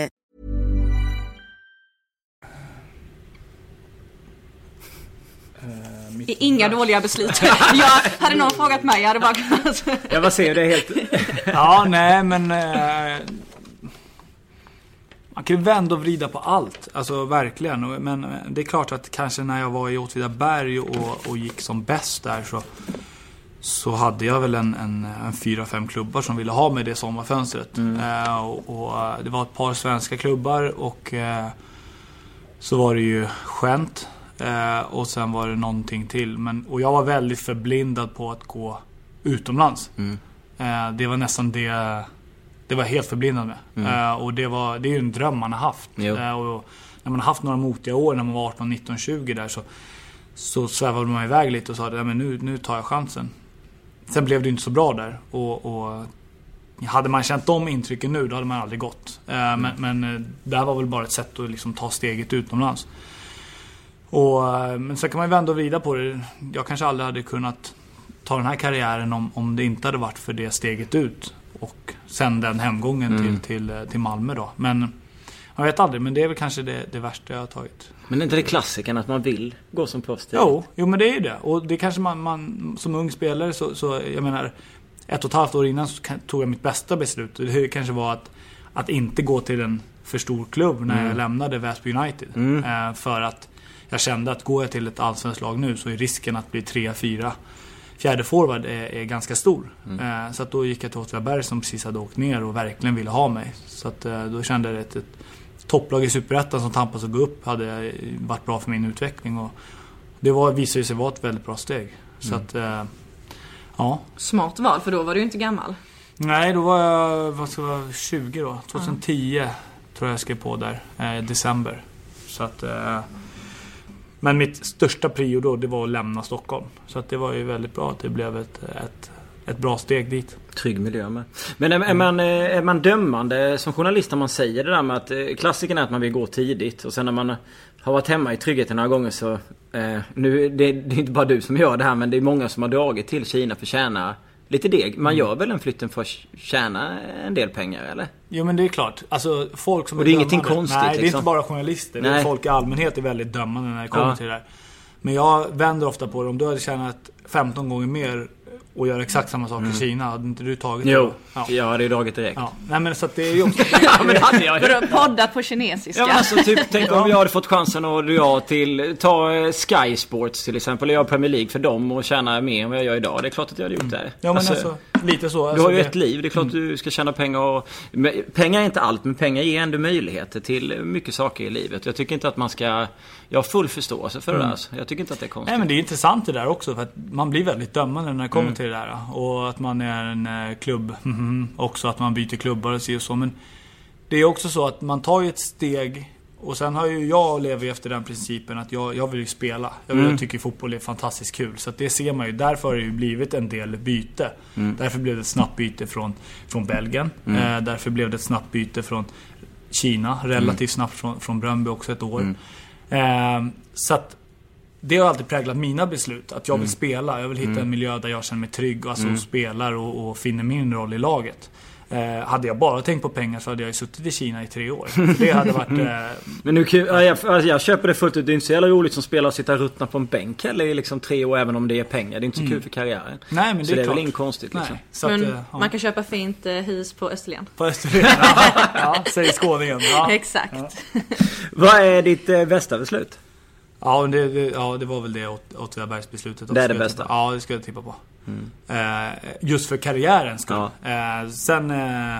S1: Inga dåliga beslut. jag, hade någon frågat mig, jag hade bara kunnat...
S3: jag bara ser det helt...
S2: ja, nej men... Eh, man kan ju vända och vrida på allt. Alltså verkligen. Men det är klart att kanske när jag var i Åtvidaberg och, och gick som bäst där så... Så hade jag väl en, en, en fyra, fem klubbar som ville ha mig det sommarfönstret. Mm. Eh, och, och, det var ett par svenska klubbar och... Eh, så var det ju Skämt Eh, och sen var det någonting till. Men, och jag var väldigt förblindad på att gå utomlands. Mm. Eh, det var nästan det det var helt förblindad med. Mm. Eh, och det, var, det är ju en dröm man har haft. Eh, och när man har haft några motiga år när man var 18, 19, 20 där så, så svävade man iväg lite och sa att nu, nu tar jag chansen. Sen blev det inte så bra där. Och, och hade man känt de intrycken nu, då hade man aldrig gått. Eh, mm. Men, men eh, det här var väl bara ett sätt att liksom ta steget utomlands. Och, eh, men så kan man ju vända och vrida på det. Jag kanske aldrig hade kunnat ta den här karriären om, om det inte hade varit för det steget ut. Och sen den hemgången mm. till, till, eh, till Malmö då. Men jag vet aldrig, men det är väl kanske det, det värsta jag har tagit.
S3: Men är inte det klassiken att man vill gå som proffs
S2: Jo, jo men det är ju det. Och det kanske man, man som ung spelare så, så, jag menar ett och ett halvt år innan så tog jag mitt bästa beslut. Det kanske var att, att inte gå till en för stor klubb när mm. jag lämnade Väsby United. Mm. Eh, för att jag kände att går jag till ett allsvenskt lag nu så är risken att bli 3-4 fjärde forward är, är ganska stor. Mm. Eh, så att då gick jag till Åtvidaberg som precis hade åkt ner och verkligen ville ha mig. Så att, eh, då kände jag att ett, topplag i Superettan som tampas och gå upp hade varit bra för min utveckling. Och det var, visade sig vara ett väldigt bra steg. Så att, eh, ja.
S1: Smart val, för då var du inte gammal.
S2: Nej, då var jag vad ska jag vara, 20 då. 2010 tror jag jag skrev på där. Eh, december. Så att, eh, men mitt största prio då, det var att lämna Stockholm. Så att det var ju väldigt bra att det blev ett, ett, ett bra steg dit.
S3: Trygg miljö med. Men är, är, man, eh, är man dömande som journalist när man säger det där med att eh, klassiken är att man vill gå tidigt och sen när man har varit hemma i tryggheten några gånger så... Eh, nu, det, det är inte bara du som gör det här men det är många som har dragit till Kina för att tjäna lite deg. Man gör väl den flytten för att tjäna en del pengar eller?
S2: Jo men det är klart. Alltså folk som
S3: Och det är
S2: dömande-
S3: ingenting konstigt,
S2: Nej, det är
S3: liksom.
S2: inte bara journalister. Är
S3: Nej.
S2: folk i allmänhet är väldigt dömande när det kommer
S3: Ja.
S2: till det där. Men jag vänder ofta på det. Om du hade tjänat 15 gånger mer och gör exakt samma sak i Kina, hade inte du tagit det
S3: Jo?
S2: Ja.
S3: jag hade ju dragit direkt.
S2: ja. Nej men så att det är ju också...
S3: Ja, men hade jag ju.
S1: Vadå, poddat på kinesiska?
S3: Ja men alltså typ, tänk om jag hade fått chansen att dra till, ta eh, Sky Sports till exempel och göra Premier League för dem och tjäna mer än vad jag gör idag. Det är klart att jag hade gjort det.
S2: Ja men alltså, lite så.
S3: Du
S2: Alltså,
S3: har ju
S2: det-
S3: ett liv. Det är klart
S2: Mm.
S3: du ska tjäna pengar och... Pengar är inte allt men pengar ger ändå möjligheter till mycket saker i livet. Jag tycker inte att man ska... Jag har full förståelse för det där. Jag tycker inte att det är konstigt.
S2: Mm. Nej men det är intressant det där också för att man blir väldigt dömande när det kommer
S3: Mm.
S2: till det där. Och att man är en eh, klubb, också att man byter klubbar och så och så. Men det är också så att man tar ju ett steg och sen har ju jag och lever efter den principen att jag, jag vill ju spela. Jag, vill,
S3: Mm.
S2: jag tycker fotboll är fantastiskt kul. Så det ser man ju. Därför har det ju blivit en del byte.
S3: Mm.
S2: Därför blev det ett snabbt byte från, från Belgien. Eh, därför blev det ett snabbt byte från Kina. Relativt snabbt från, från Bröndby också ett år. Eh, så att det har alltid präglat mina beslut. Att jag vill spela. Jag vill hitta en miljö där jag känner mig trygg och alltså spelar och, och finner min roll i laget. Eh, hade jag bara tänkt på pengar så hade jag ju suttit i Kina i tre år. Det hade varit... Eh,
S3: Men nu, kan- ja, jag, alltså jag köper det fullt ut. Det är inte så jävla roligt som spelare att sitta och ruttna på en bänk heller i liksom tre år även om det är pengar. Det är inte så kul för karriären.
S2: nej men
S3: så
S2: det är,
S3: det är
S2: klart.
S3: väl inget konstigt liksom.
S2: Nej, så att,
S1: Men
S2: eh, ja.
S1: man kan köpa fint eh, hus på Österlen.
S2: På Österlen. Ja, ja, säger skåningen. Ja.
S1: Exakt.
S3: Vad är ditt eh, bästa beslut?
S2: Ja, det, det, ja, det var väl det Åt- Åtvidabergsbeslutet.
S3: Det är det
S2: jag
S3: bästa.
S2: Ja, det skulle jag tippa på. Eh, just för karriärens skull.
S3: Ja.
S2: Eh, sen... Eh,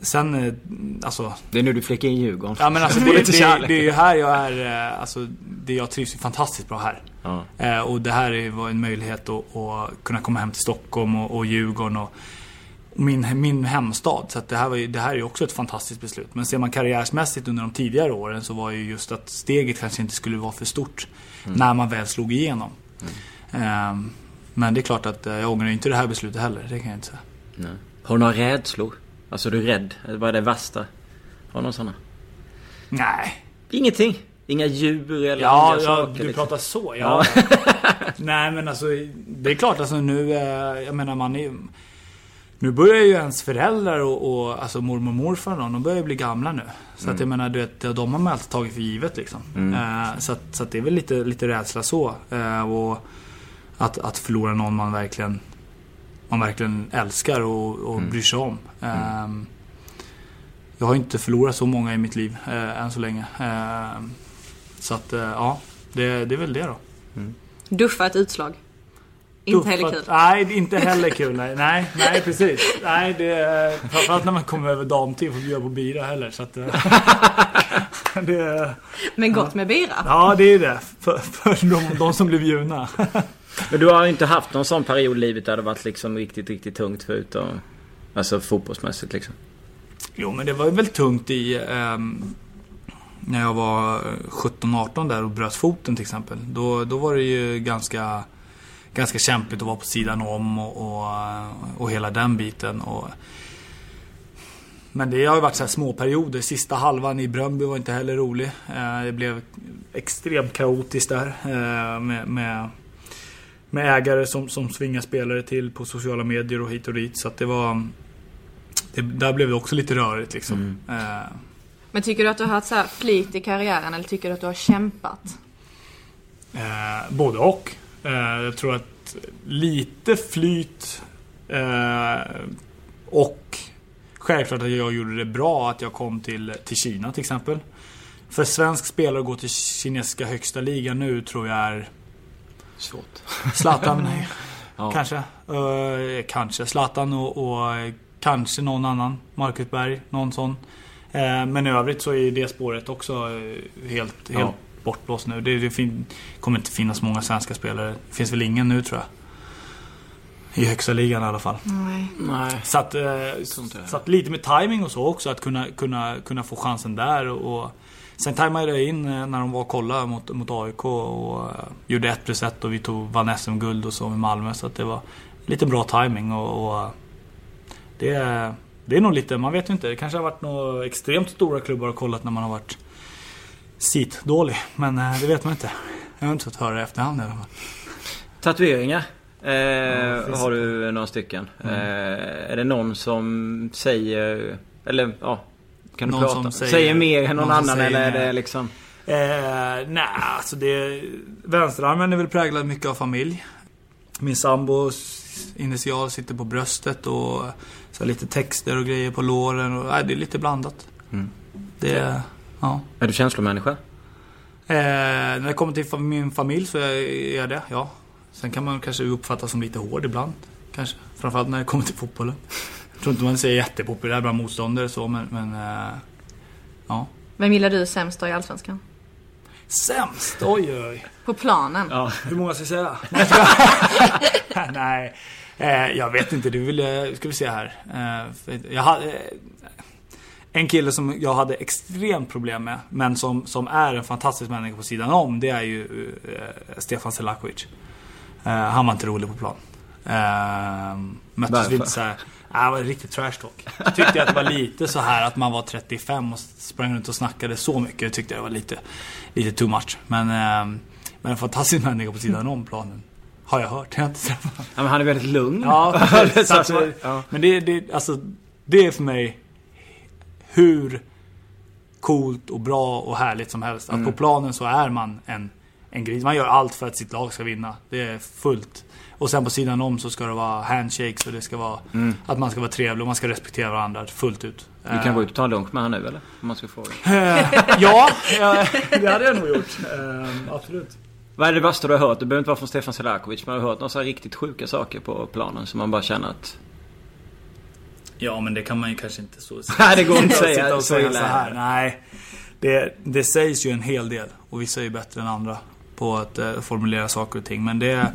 S2: sen, alltså...
S3: Det är nu du flickar in Djurgården.
S2: Ja men alltså
S3: Så
S2: det, det, det, är ju här jag är, alltså det jag trivs fantastiskt bra här.
S3: Ja.
S2: Eh, och det här är- var en möjlighet att, att kunna komma hem till Stockholm och, och Djurgården och, min, min hemstad. Så det, här var ju, det här är ju också ett fantastiskt beslut. Men ser man karriärsmässigt under de tidigare åren så var ju just att steget kanske inte skulle vara för stort. När man väl slog igenom. Eh, men det är klart att eh, jag ångrar inte det här beslutet heller, det kan jag inte säga.
S3: Nej. Har du några rädslor? Alltså du är rädd? Vad är det värsta? Har du några sådana?
S2: Nej.
S3: Ingenting? Inga djur eller
S2: Ja,
S3: andra
S2: ja
S3: saker?
S2: du
S3: liksom?
S2: pratar så ja. Nej men alltså det är klart alltså nu, eh, jag menar man är Nu börjar ju ens föräldrar och, och alltså mormor och morfar och de, börjar ju bli gamla nu. Så att jag menar du vet, de har man alltid tagit för givet liksom. Eh, så, att, så att det är väl lite, lite rädsla så. Eh, och att, att förlora någon man verkligen Man verkligen älskar och, och bryr sig om. Eh, jag har inte förlorat så många i mitt liv eh, än så länge. Eh, så att eh, ja, det, det är väl det då.
S1: Duffa ett utslag. Inte heller kul.
S2: Nej, inte heller kul. Nej, nej, nej precis. Nej, det framförallt när man kommer över damtid får bjuda på bira heller. Så att, eh, det,
S1: Men gott med bira.
S2: ja, det är det. För, för de, de som blir bjudna.
S3: Men du har ju inte haft någon sån period i livet där det varit liksom riktigt, riktigt tungt förutom... Alltså fotbollsmässigt liksom.
S2: Jo, men det var ju väl tungt i... Eh, när jag var eh, 17-18 där och bröt foten till exempel. Då, då var det ju ganska, ganska kämpigt att vara på sidan om och, och, eh, och hela den biten. Och, men det har ju varit så här små perioder. Sista halvan i Bröndby var inte heller rolig. Eh, Det blev extremt kaotiskt där. eh, Med, med, med ägare som, som svingar spelare till på sociala medier och hit och dit. Så att det var... Det, där blev det också lite rörigt liksom. Eh,
S1: Men tycker du att du har haft så här flit i karriären eller tycker du att du har kämpat?
S2: Eh, både och. Eh, jag tror att lite flyt eh, och självklart att jag gjorde det bra att jag kom till, till Kina till exempel. För svensk spelare att gå till kinesiska högsta ligan nu tror jag är
S3: Svårt.
S2: Zlatan
S3: Ja.
S2: kanske. Eh, kanske Zlatan och, och kanske någon annan. Marcus Berg, någon sån. Eh, men i övrigt så är det spåret också eh, helt, helt
S3: Ja.
S2: bortblåst nu. Det, det fin- kommer inte finnas många svenska spelare. Det finns väl ingen nu tror jag. I högsta ligan i alla fall.
S1: Nej.
S3: Nej.
S2: Så att, eh, så att lite med timing och så också. Att kunna, kunna, kunna få chansen där. Och, och sen tajmade jag in eh, när de var och kollade mot, mot AIK och eh, gjorde 1 plus 1 och vi tog, vann SM-guld och så med Malmö. Så det var lite bra timing och, och eh, det, är- det är nog lite, man vet ju inte. Det kanske har varit några extremt stora klubbar och kollat när man har varit sit-dålig. Men eh, det vet man inte. Jag har inte fått höra i efterhand i alla fall.
S3: Tatueringar. Eh,
S2: finns
S3: har du några stycken.
S2: Mm.
S3: Eh, är det någon som säger... Eller ja, kan du
S2: Någon
S3: prata?
S2: som
S3: Säger,
S2: säger-
S3: mer än någon,
S2: någon
S3: annan eller är det liksom...
S2: Eh, nej, alltså det... Vänsterarmen är väl präglad mycket av familj. Min sambos initial sitter på bröstet och så lite texter och grejer på låren. Och, nej, det är lite blandat.
S3: Mm.
S2: Det... Ja.
S3: Är du känslomänniska?
S2: Eh, när det kommer till min familj så är är jag det, ja. Sen kan man kanske uppfattas som lite hård ibland. Kanske. Framförallt när det kommer till fotbollen. Jag tror inte man säger jättepopulär bland motståndare så, men... men eh, ja.
S1: Vem gillar du sämst då i Allsvenskan?
S2: Sämst? Oj, oj.
S1: På planen?
S3: Ja.
S2: Hur många ska jag säga? Nej, eh, jag vet inte. Du vill, ska vi se här. Eh, jag hade, eh, en kille som jag hade extremt problem med, men som, som är en fantastisk människa på sidan om, det är ju eh, Stefan Selakovic. Eh, han var inte rolig på plan. Eh, möttes
S3: Varför?
S2: vi inte så här. Nej, det var riktigt trash talk. Jag tyckte att det var lite så här att man var 35 och sprang runt och snackade så mycket. Jag tyckte det var lite, lite too much. Men, eh, men en fantastisk människa på sidan om planen. Har jag hört. Jag har inte träffat
S3: ja men han är väldigt lugn.
S2: Ja, precis.
S3: Så att- ja.
S2: Men det, det, alltså, det är för mig hur coolt och bra och härligt som helst. Att på planen så är man en, en gris. Man gör allt för att sitt lag ska vinna. Det är fullt. Och sen på sidan om så ska det vara handshakes och det ska vara att man ska vara trevlig och man ska respektera varandra fullt ut.
S3: Du kan gå ut och ta en lunch med han nu eller? Om man ska fråga.
S2: Eh, ja, det hade jag nog gjort. Eh, absolut.
S3: Vad är det värsta du har hört? Det behöver inte vara från Stefan Selakovic men har du hört några så här riktigt sjuka saker på planen som man bara känner att...
S2: Ja, men det kan man ju kanske inte så
S3: Nej, det går inte att
S2: sitta
S3: säga
S2: och
S3: så
S2: säga så här. Nej, det, det sägs ju en hel del och vissa är ju bättre än andra på att eh, formulera saker och ting. Men det,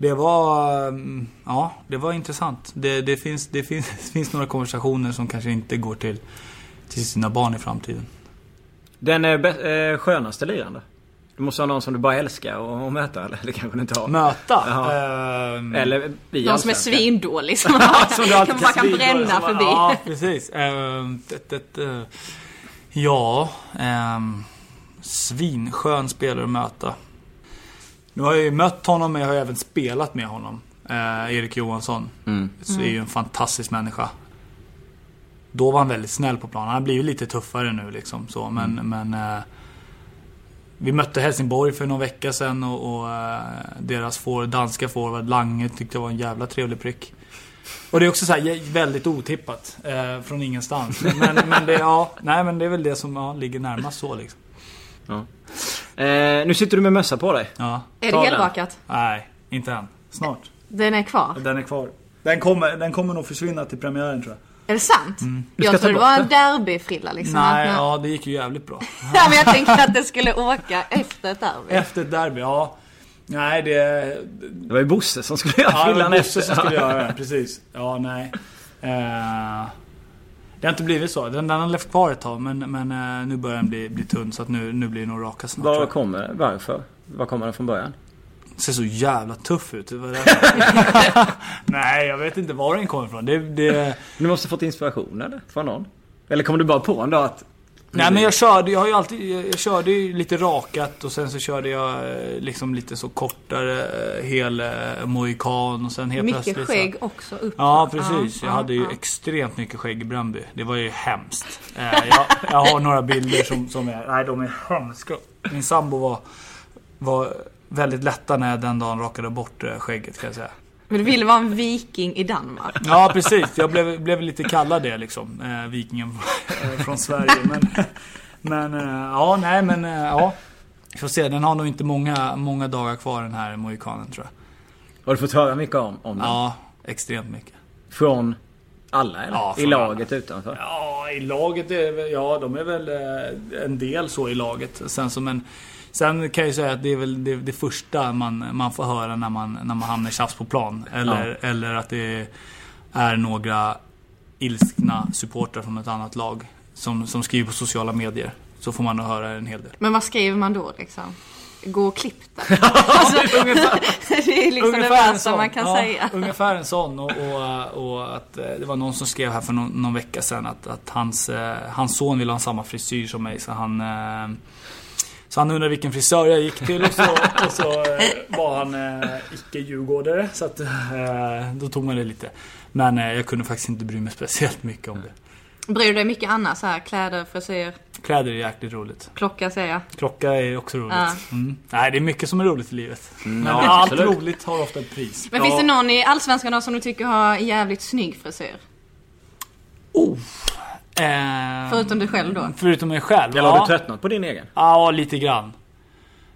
S2: det var, mm, ja, det var intressant. Det, det, finns, det, finns, det finns några konversationer som kanske inte går till, till sina barn i framtiden.
S3: Den är eh, skönaste liraren? Du måste ha någon som du bara älskar att möta eller? Det kanske du inte har?
S2: Möta? Ehm,
S3: Eller vi
S1: Någon som är svindålig som man
S3: Som du
S1: bara,
S3: alltid
S1: kan, bara kan
S3: kan svindålig,
S1: bränna förbi.
S2: Ja, precis. Ehm, det, det, ja, um, svinskön spelare att möta. Nu har jag ju mött honom, men jag har även spelat med honom. Eh, Erik Johansson.
S3: Mm.
S2: Så är ju en fantastisk människa. Då var han väldigt snäll på planen. Han har blivit lite tuffare nu liksom så, men, men eh, vi mötte Helsingborg för någon vecka sedan och, och eh, deras for, danska forward Lange tyckte jag var en jävla trevlig prick. Och det är också så här väldigt otippat. Eh, från ingenstans. Men, men, det, ja, nej, men det är väl det som ja, ligger närmast så liksom.
S3: Eh, nu sitter du med mössa på dig.
S2: Ja.
S1: Är
S3: Ta
S1: det
S3: den.
S1: helrakat?
S2: Nej, inte än. Snart.
S1: Den är kvar?
S2: Den är kvar. Den kommer, den kommer nog försvinna till premiären tror jag.
S1: Är det sant?
S3: Ska
S1: Jag trodde det var en derbyfrilla liksom.
S2: Nej,
S1: Att-
S2: ja det gick ju jävligt bra.
S1: ja, men jag tänkte att det skulle åka efter ett derby.
S2: Efter ett derby, ja. Nej, det...
S3: Det var ju Bosse som skulle göra
S2: Ja, det var
S3: frillan
S2: Bosse
S3: efter.
S2: som skulle göra det. Precis. Ja, nej. Eh, det har inte blivit så. Den, den har levt kvar ett tag, men, men eh, nu börjar den bli, bli tunn. Så att nu, nu blir det nog raka snart.
S3: Var kommer Varför? Var kommer den från början?
S2: ser så jävla tuff ut. Nej, jag vet inte var den kommer ifrån. Det, det,
S3: Du måste fått inspiration eller? Från någon? Eller kom du bara på en dag att...
S2: Nej men jag körde, jag har ju alltid, jag, jag körde ju lite rakat och sen så körde jag eh, liksom lite så kortare eh, hel eh, mohikan och sen helt
S1: Mycket
S2: plötsligt så-
S1: skägg också upp.
S2: Ja precis,
S1: Ja,
S2: jag
S1: ja,
S2: hade ju
S1: ja.
S2: extremt mycket skägg i Bröndby. Det var ju hemskt. Jag, jag har några bilder som, som är, nej de är hemska. Min sambo var, var väldigt lätta när jag den dagen rakade bort skägget kan jag säga.
S1: Men du ville vara en viking i Danmark.
S2: Ja precis, jag blev, blev lite kallad det liksom. Eh, vikingen från Sverige. Men, men eh, ja, nej men eh, ja. Vi får se, den har nog inte många, många dagar kvar den här mohikanen tror jag.
S3: Har du fått höra mycket om, om den?
S2: Ja, extremt mycket.
S3: Från alla eller?
S2: Ja,
S3: I laget utanför?
S2: Ja, i laget är ja de är väl eh, en del så i laget. Sen som en Sen kan jag ju säga att det är väl det, det första man, man får höra när man, när man hamnar i tjafs på plan. Eller, eller att det är några ilskna supportrar från ett annat lag som, som skriver på sociala medier. Så får man nog höra en hel del.
S1: Men vad skriver man då liksom? Gå och klipp dig. alltså,
S2: ungefär.
S1: det är liksom det
S2: Ungefär en
S1: värsta man kan
S2: ja,
S1: säga.
S2: Ungefär en sån. Och, och, och att eh, det var någon som skrev här för någon, någon vecka sedan att, att hans, eh, hans son vill ha samma frisyr som mig. Så han, eh, så han undrade vilken frisör jag gick till och så, och så eh, var han eh, icke-djurgårdare. Så att, eh, då tog man det lite. Men eh, jag kunde faktiskt inte bry mig speciellt mycket om det.
S1: Bryr du dig mycket annat så här? Kläder, frisyr,
S2: Kläder är jäkligt roligt.
S1: klocka ser jag.
S2: Klocka är också roligt.
S1: Ja.
S2: Mm. Nej, det är mycket som är roligt i livet. Men
S3: ja,
S2: allt
S3: absolut.
S2: roligt har ofta ett pris.
S1: Men finns det någon i Allsvenskan som du tycker har jävligt snygg frisyr?
S2: Eh,
S1: Förutom du själv då?
S2: Förutom mig själv?
S3: Eller har
S2: ja.
S3: du tröttnat på din egen?
S2: Ja, lite grann.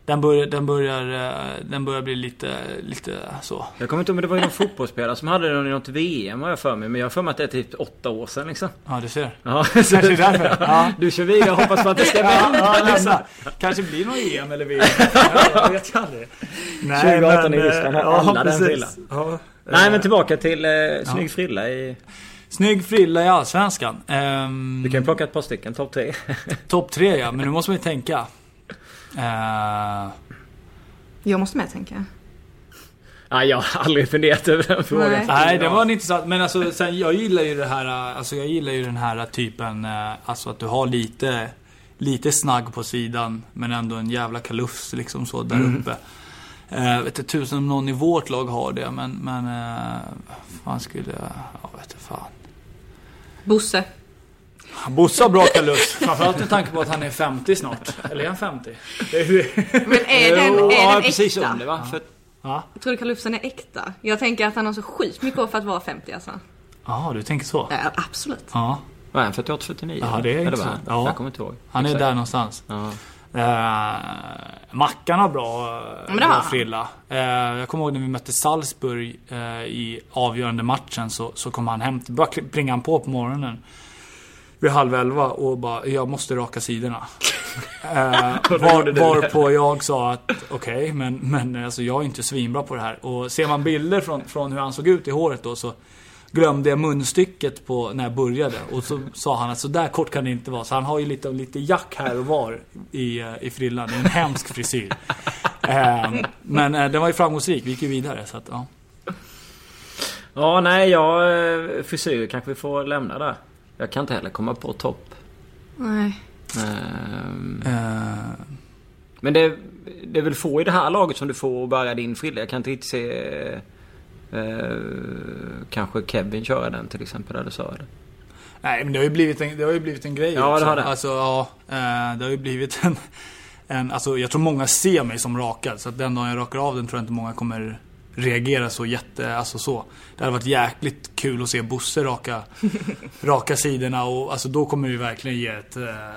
S2: Den börjar, den börjar, eh, den börjar bli lite, lite så.
S3: Jag kommer inte ihåg men det var ju någon fotbollsspelare som hade den i något VM har jag för mig. Men jag har för mig att det är typ åtta år sedan liksom.
S2: Ja, du ser.
S3: Ja,
S2: Kanske är därför. Ja.
S3: Du kör vidare och hoppas på att det ska
S2: Ja,
S3: vända
S2: ja,
S3: liksom.
S2: Kanske blir någon EM eller VM. Ja, jag vet aldrig. Nej,
S3: 2018 i Ryssland har
S2: eh,
S3: alla den frillan.
S2: Ja.
S3: Nej men tillbaka till eh, snygg frilla i...
S2: Snygg frilla i Allsvenskan. Ehm,
S3: Du kan ju plocka ett par stycken, topp tre.
S2: Topp tre ja, men nu måste man ju tänka. Eh,
S1: Jag måste med tänka.
S3: Nej jag har aldrig funderat över den frågan.
S1: Nej.
S2: Nej, det var en intressant. Men alltså, sen, jag gillar ju det här, alltså jag gillar ju den här typen, eh, alltså att du har lite, lite snagg på sidan, men ändå en jävla kalufs liksom så där
S3: Mm.
S2: uppe. Eh, vet inte tusen om någon i vårt lag har det, men, men eh, fan skulle jag, ja vet inte fan.
S1: Bosse.
S2: Bosse har bra kalufs, framförallt med tanke på att han är 50 snart. Eller är han 50? Det är ju-
S1: Men är den, är
S3: ja,
S1: den
S3: precis
S1: äkta?
S3: det va? För,
S2: Ja,
S1: Tror du kalufsen är äkta? Jag tänker att han har så sjukt mycket år för att vara 50 alltså.
S2: Ja, du tänker så?
S1: Ja, absolut.
S2: Ja,
S3: vad är han? 48, 49?
S2: Ja, det är intressant.
S3: han?
S2: Ja.
S3: Jag kommer inte ihåg.
S2: han är
S3: Exakt.
S2: där någonstans.
S3: Ja.
S2: Eh, Mackan har bra,
S1: men
S2: bra frilla. Eh, jag kommer ihåg när vi mötte Salzburg eh, i avgörande matchen så, så kom han hem. Bara plinga han på på morgonen. Vid halv elva och bara, jag måste raka sidorna. eh, var, varpå jag sa att okej, men, men alltså, jag är inte svinbra på det här. Och ser man bilder från, från hur han såg ut i håret då så glömde jag munstycket på när jag började. Och så sa han att så där kort kan det inte vara. Så han har ju lite, lite jack här och var i, eh, i frillan. Det är en hemsk frisyr. Eh, men eh, den var ju framgångsrik. Vi gick ju vidare. Så att, ja.
S3: Ja, nej, jag... Frisyr kanske vi får lämna där. Jag kan inte heller komma på topp.
S1: Nej.
S3: Ehm,
S2: Eh,
S3: Men det, det är väl få i det här laget som du får bära din frilla. Jag kan inte riktigt se... Eh, kanske Kevin köra den till exempel, eller så det.
S2: nej, men det har ju blivit en, det har ju blivit en grej
S3: Ja, det
S2: också.
S3: har det.
S2: Alltså, ja, eh, det har ju blivit en, en... Alltså, jag tror många ser mig som rakad. Så att den dagen jag rakar av den tror jag inte många kommer reagera så jätte... Alltså så. Det hade varit jäkligt kul att se Bosse raka, raka sidorna och alltså då kommer det verkligen ge ett... eh,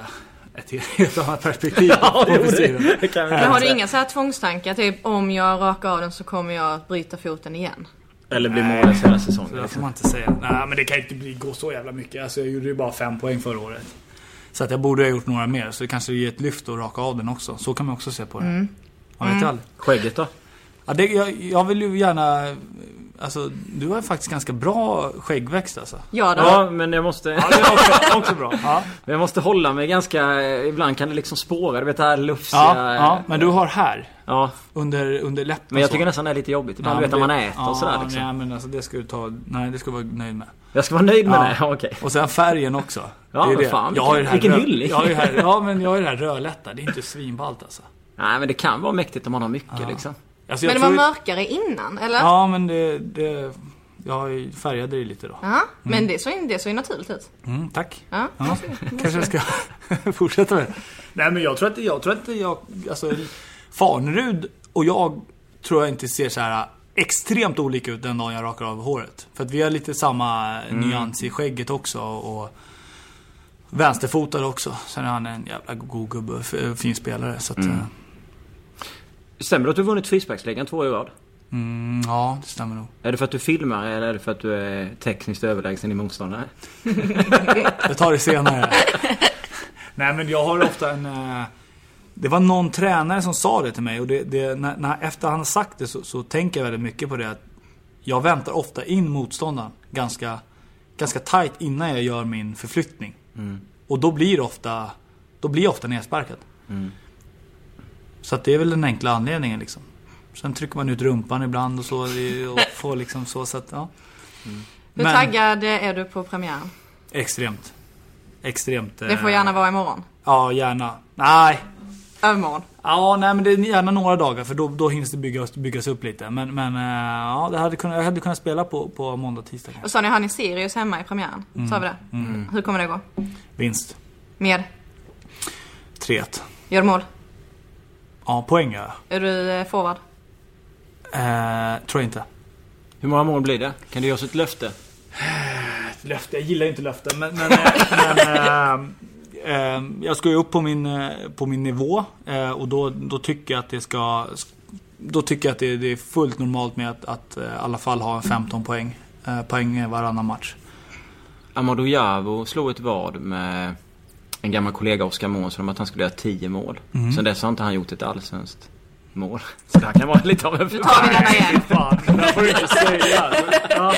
S2: Ett helt annat perspektiv på
S3: jo, det- det kan vi-
S1: Men har du inga så här tvångstankar? Typ om jag rakar av den så kommer jag bryta foten igen.
S3: Eller blir mållös hela
S2: Så
S3: säsongen.
S2: det får man inte säga. Nej men det kan inte bli, gå så jävla mycket. Alltså jag gjorde ju bara fem poäng förra året. Så att jag borde ha gjort några mer. Så det kanske ger ett lyft att raka av den också. Så kan man också se på det.
S1: Mm.
S2: Man vet ju aldrig.
S3: Skägget då?
S2: Ja, det, jag, jag vill ju gärna... Alltså, du har ju faktiskt ganska bra skäggväxt alltså.
S1: Ja då.
S3: Ja, men jag måste...
S2: Ja, det är också, också bra. Ja.
S3: Men jag måste hålla mig ganska... Ibland kan det liksom spåra. Du vet det här lufsiga...
S2: Ja, ja, men du har här.
S3: Ja,
S2: Under, under läppen
S3: men jag
S2: så.
S3: tycker nästan det är lite jobbigt. Ibland
S2: Ja,
S3: vet när man
S2: det-
S3: äter
S2: ja,
S3: och sådär liksom.
S2: Nej men alltså det ska du ta... Nej det ska du vara nöjd med.
S3: Jag ska vara nöjd med
S2: Ja.
S3: det? Ja, Okej.
S2: Och sen färgen också.
S3: Ja,
S2: Det är
S3: men
S2: det.
S3: fan,
S2: jag har ju det här
S3: vilken
S2: rö-
S3: hyllning.
S2: Jag har ju det här, ja men jag har ju det här rödlätta. Det är inte svinballt alltså.
S3: Nej, men det kan vara mäktigt om man har mycket liksom.
S2: alltså
S1: Men det var mörkare innan, eller?
S2: Ja men det, det... Jag ju färgade det lite då.
S1: Ja, Men det såg, det såg ju naturligt ut.
S2: Mm, tack.
S1: Ja.
S2: Ja, kanske jag ska fortsätta med det. Nej men jag tror inte jag, tror inte jag, alltså Farnerud och jag tror jag inte ser så här extremt olika ut den dagen jag rakar av håret. För att vi har lite samma nyans i skägget också och vänsterfotad också. Sen är han en jävla god gubbe, fin spelare. Så att, eh,
S3: Stämmer det att du vunnit frisparksligan två år i rad?
S2: Mm, ja, det stämmer nog.
S3: Är det för att du filmar eller är det för att du är tekniskt överlägsen i motståndare?
S2: Jag tar det senare. Nej men jag har ofta en... Det var någon tränare som sa det till mig och det, det, när, när, efter han har sagt det så, så tänker jag väldigt mycket på det att Jag väntar ofta in motståndaren ganska, ganska tight innan jag gör min förflyttning. Och då blir det ofta, då blir jag ofta nedsparkad. Så att det är väl den enkla anledningen liksom. Sen trycker man ut rumpan ibland och så och får liksom så, så att ja.
S1: Hur
S2: Men-
S1: taggad är du på premiären?
S2: Extremt. Extremt.
S1: Det får
S2: eh,
S1: gärna vara imorgon.
S2: Ja, gärna. Nej.
S1: Övermorgon.
S2: Ja, nej men det är gärna några dagar för då, då hinns det byggas, byggas upp lite. Men, men eh, ja, det hade kunnat, jag hade kunnat spela på, på måndag, tisdag.
S1: Och sa ni, har ni Sirius hemma i premiären? Sa vi det? Hur kommer det gå?
S2: Vinst.
S1: Med?
S2: 3-1.
S1: Gör mål?
S2: Ja, poäng gör
S1: Är du eh, forward?
S2: jag. Eh, tror jag inte.
S3: Hur många mål blir det? Kan du ge oss ett löfte?
S2: Löfte, jag gillar inte löften men... men, eh, men eh, jag ska ju upp på min, eh, på min nivå eh, och då, då tycker jag att det ska... Då tycker jag att det, det är fullt normalt med att, att eh, i alla fall ha 15 poäng. Eh, poäng varannan match.
S3: Amadou Javo slog ett vad med en gammal kollega Oskar Månsson om att han skulle göra 10 mål. Sen dess har inte han gjort ett allsvenskt mål. Så det här kan vara lite av en
S1: Nu tar vi denna igen.
S2: Fan, det där får du inte säga. Ja,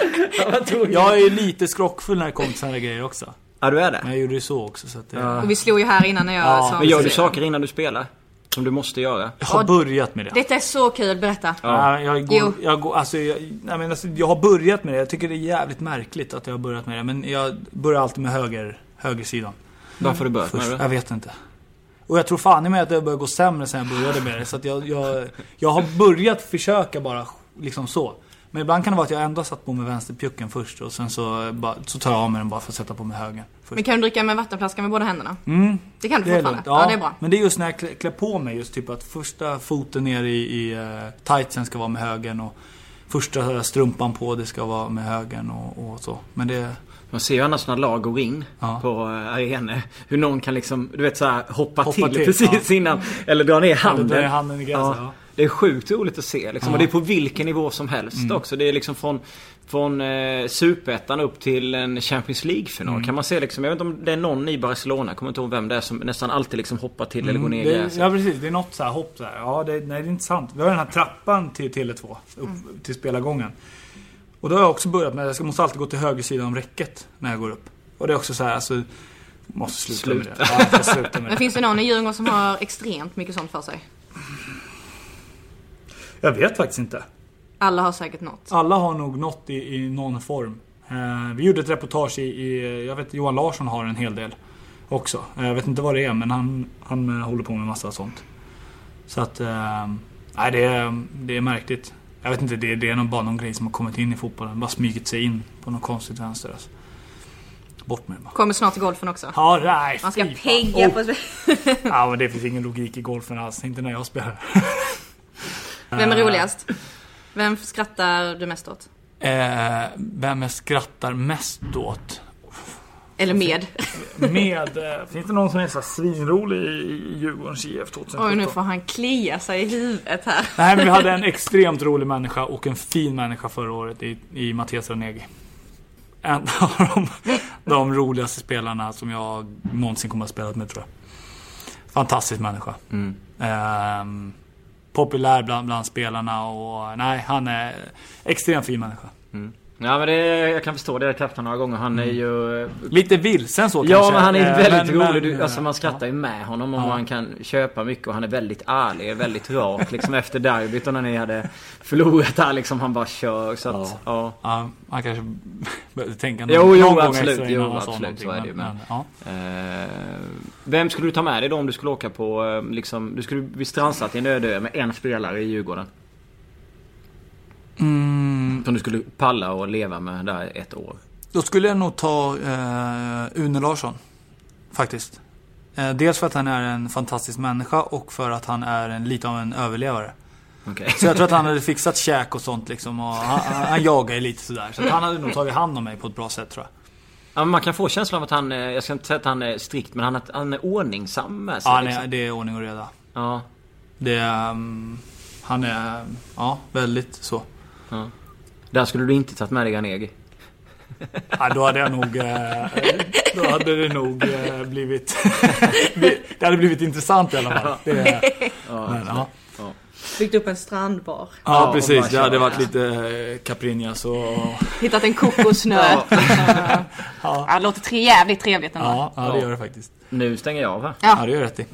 S2: jag är lite skrockfull när det kommer till sådana grejer också.
S3: Ja, du är det?
S2: Men jag gjorde ju så också så att det,
S1: Och vi slog ju här innan när jag
S2: Ja,
S1: sa
S3: Men gör du saker innan du spelar? Som du måste göra?
S2: Jag har börjat med det.
S1: Detta är så kul, berätta.
S2: Ja. Jag, går, jag, går, alltså, jag, nej, men alltså, jag har börjat med det. Jag tycker det är jävligt märkligt att jag har börjat med det. Men jag börjar alltid med höger, högersidan.
S3: Varför har du börjat med
S2: Först.
S3: det?
S2: Jag vet inte. Och jag tror fan i mig att det börjar gå sämre sen jag började med det. Så att jag, jag, jag har börjat försöka bara liksom så. Men ibland kan det vara att jag ändå satt på mig vänsterpjucken först och sen så, bara, så tar jag av mig den bara för att sätta på mig höger. Först.
S1: Men kan du dricka med vattenflaskan med båda händerna?
S2: Mm,
S1: Det kan du
S2: det
S1: fortfarande?
S2: lugnt.
S1: Ja. det är bra.
S2: Men det är just när jag klä, klär på mig just typ att första foten ner i, i uh, tightsen ska vara med högern och första strumpan på det ska vara med högern och, och så. Men det...
S3: Man ser ju annars när lag går in
S2: Ja.
S3: på uh, arenor. Hur någon kan liksom, du vet såhär hoppa,
S2: Hoppa
S3: till,
S2: till,
S3: precis innan. Eller dra ner handen.
S2: dra ner handen i gräset, ja.
S3: Det är sjukt roligt att se liksom.
S2: Ja.
S3: Och det är på vilken nivå som helst också. Det är liksom från, från eh, Superettan upp till en Champions League-final. Kan man se liksom, jag vet inte om det är någon i Barcelona, jag kommer inte ihåg vem det är, som nästan alltid liksom hoppar till eller går ner i
S2: det,
S3: gräset.
S2: ja precis, det är något så här hopp där. Ja, det, nej, det är inte sant. Vi har den här trappan till Tele2, upp till spelargången. Och då har jag också börjat med, jag måste alltid gå till höger sida om räcket när jag går upp. Och det är också så här, alltså... Måste sluta,
S3: Sluta.
S2: med det. Ja, sluta med
S1: Men
S2: det.
S1: finns det någon i Djurgården som har extremt mycket sånt för sig?
S2: Jag vet faktiskt inte.
S1: Alla har säkert något.
S2: Alla har nog nått i, i någon form. Eh, vi gjorde ett reportage i, i, jag vet Johan Larsson har en hel del också. Eh, jag vet inte vad det är men han, han eh, håller på med massa sånt. Så att, eh, nej det är, det är märkligt. Jag vet inte, det, det är nog bara någon grej som har kommit in i fotbollen. Bara smugit sig in på något konstigt vänster alltså. Bort med det bara.
S1: Kommer snart till golfen också.
S2: Ja, nej,
S1: Man ska pegga
S2: Oh.
S1: på...
S2: Ja, men det finns ingen logik i golfen alls. Inte när jag spelar.
S1: Vem är roligast? Vem skrattar du mest åt?
S2: Eh, vem jag skrattar mest åt?
S1: Eller med?
S2: Med, eh, finns det någon som är så svinrolig i Djurgårdens IF 2017?
S1: Oj, nu får han klia sig i huvudet här.
S2: Nej men vi hade en extremt rolig människa och en fin människa förra året i, i Mattias Ranegi. En av de, de roligaste spelarna som jag någonsin kommer att spela med tror jag. Fantastisk människa.
S3: Mm.
S2: Ehm, populär bland, bland spelarna och nej han är extremt fin människa. Mm.
S3: Ja men det, jag kan förstå det. Jag har träffat honom några gånger. Han är ju...
S2: Lite vilsen så
S3: Ja
S2: kanske.
S3: men han är
S2: Eh,
S3: väldigt
S2: men-
S3: rolig.
S2: men,
S3: Du, alltså
S2: eh,
S3: man skrattar ju med honom och
S2: Ja.
S3: man kan köpa mycket och han är väldigt ärlig, väldigt rak liksom efter derbyt och när ni hade förlorat där liksom. Han bara kör så att, ja.
S2: Ja, man kanske behövde tänka
S3: Jo,
S2: någon,
S3: jo,
S2: någon gång
S3: absolut.
S2: extra
S3: Jo,
S2: han
S3: absolut, så är det ju, men-
S2: ja.
S3: Eh, vem skulle du ta med dig då om du skulle åka på eh, liksom, du skulle bli strandsatt i en öde med en spelare i Djurgården?
S2: Mm,
S3: Som du skulle palla och leva med där ett år.
S2: Då skulle jag nog ta eh, Une Larsson. Faktiskt. Eh, dels för att han är en fantastisk människa och för att han är en, lite av en överlevare.
S3: Okej.
S2: Så jag tror att han hade fixat käk och sånt liksom. Och han, han, jagar ju lite sådär. Så att han hade nog tagit hand om mig på ett bra sätt tror jag.
S3: Ja, man kan få känslan av att han, eh, jag ska inte säga att han är strikt, men han, han är ordningsam med sig.
S2: Ja,
S3: liksom.
S2: nej, det är ordning och reda.
S3: ja.
S2: Det är, um, Han är, ja, väldigt så.
S3: Där skulle du inte tagit med dig Ganegi.
S2: Ja, då hade jag nog... eh, Då hade det nog eh, blivit... Det hade blivit intressant i alla fall. Det, men, ja.
S1: Byggt upp en strandbar.
S2: ja, precis. Det hade varit lite eh, Caprinas och...
S1: Hittat en kokosnö. ja. det låter tre, jävligt trevligt ändå.
S2: Ja, ja, det gör det faktiskt.
S3: Nu stänger jag av här.
S2: Ja, det gör rätt i.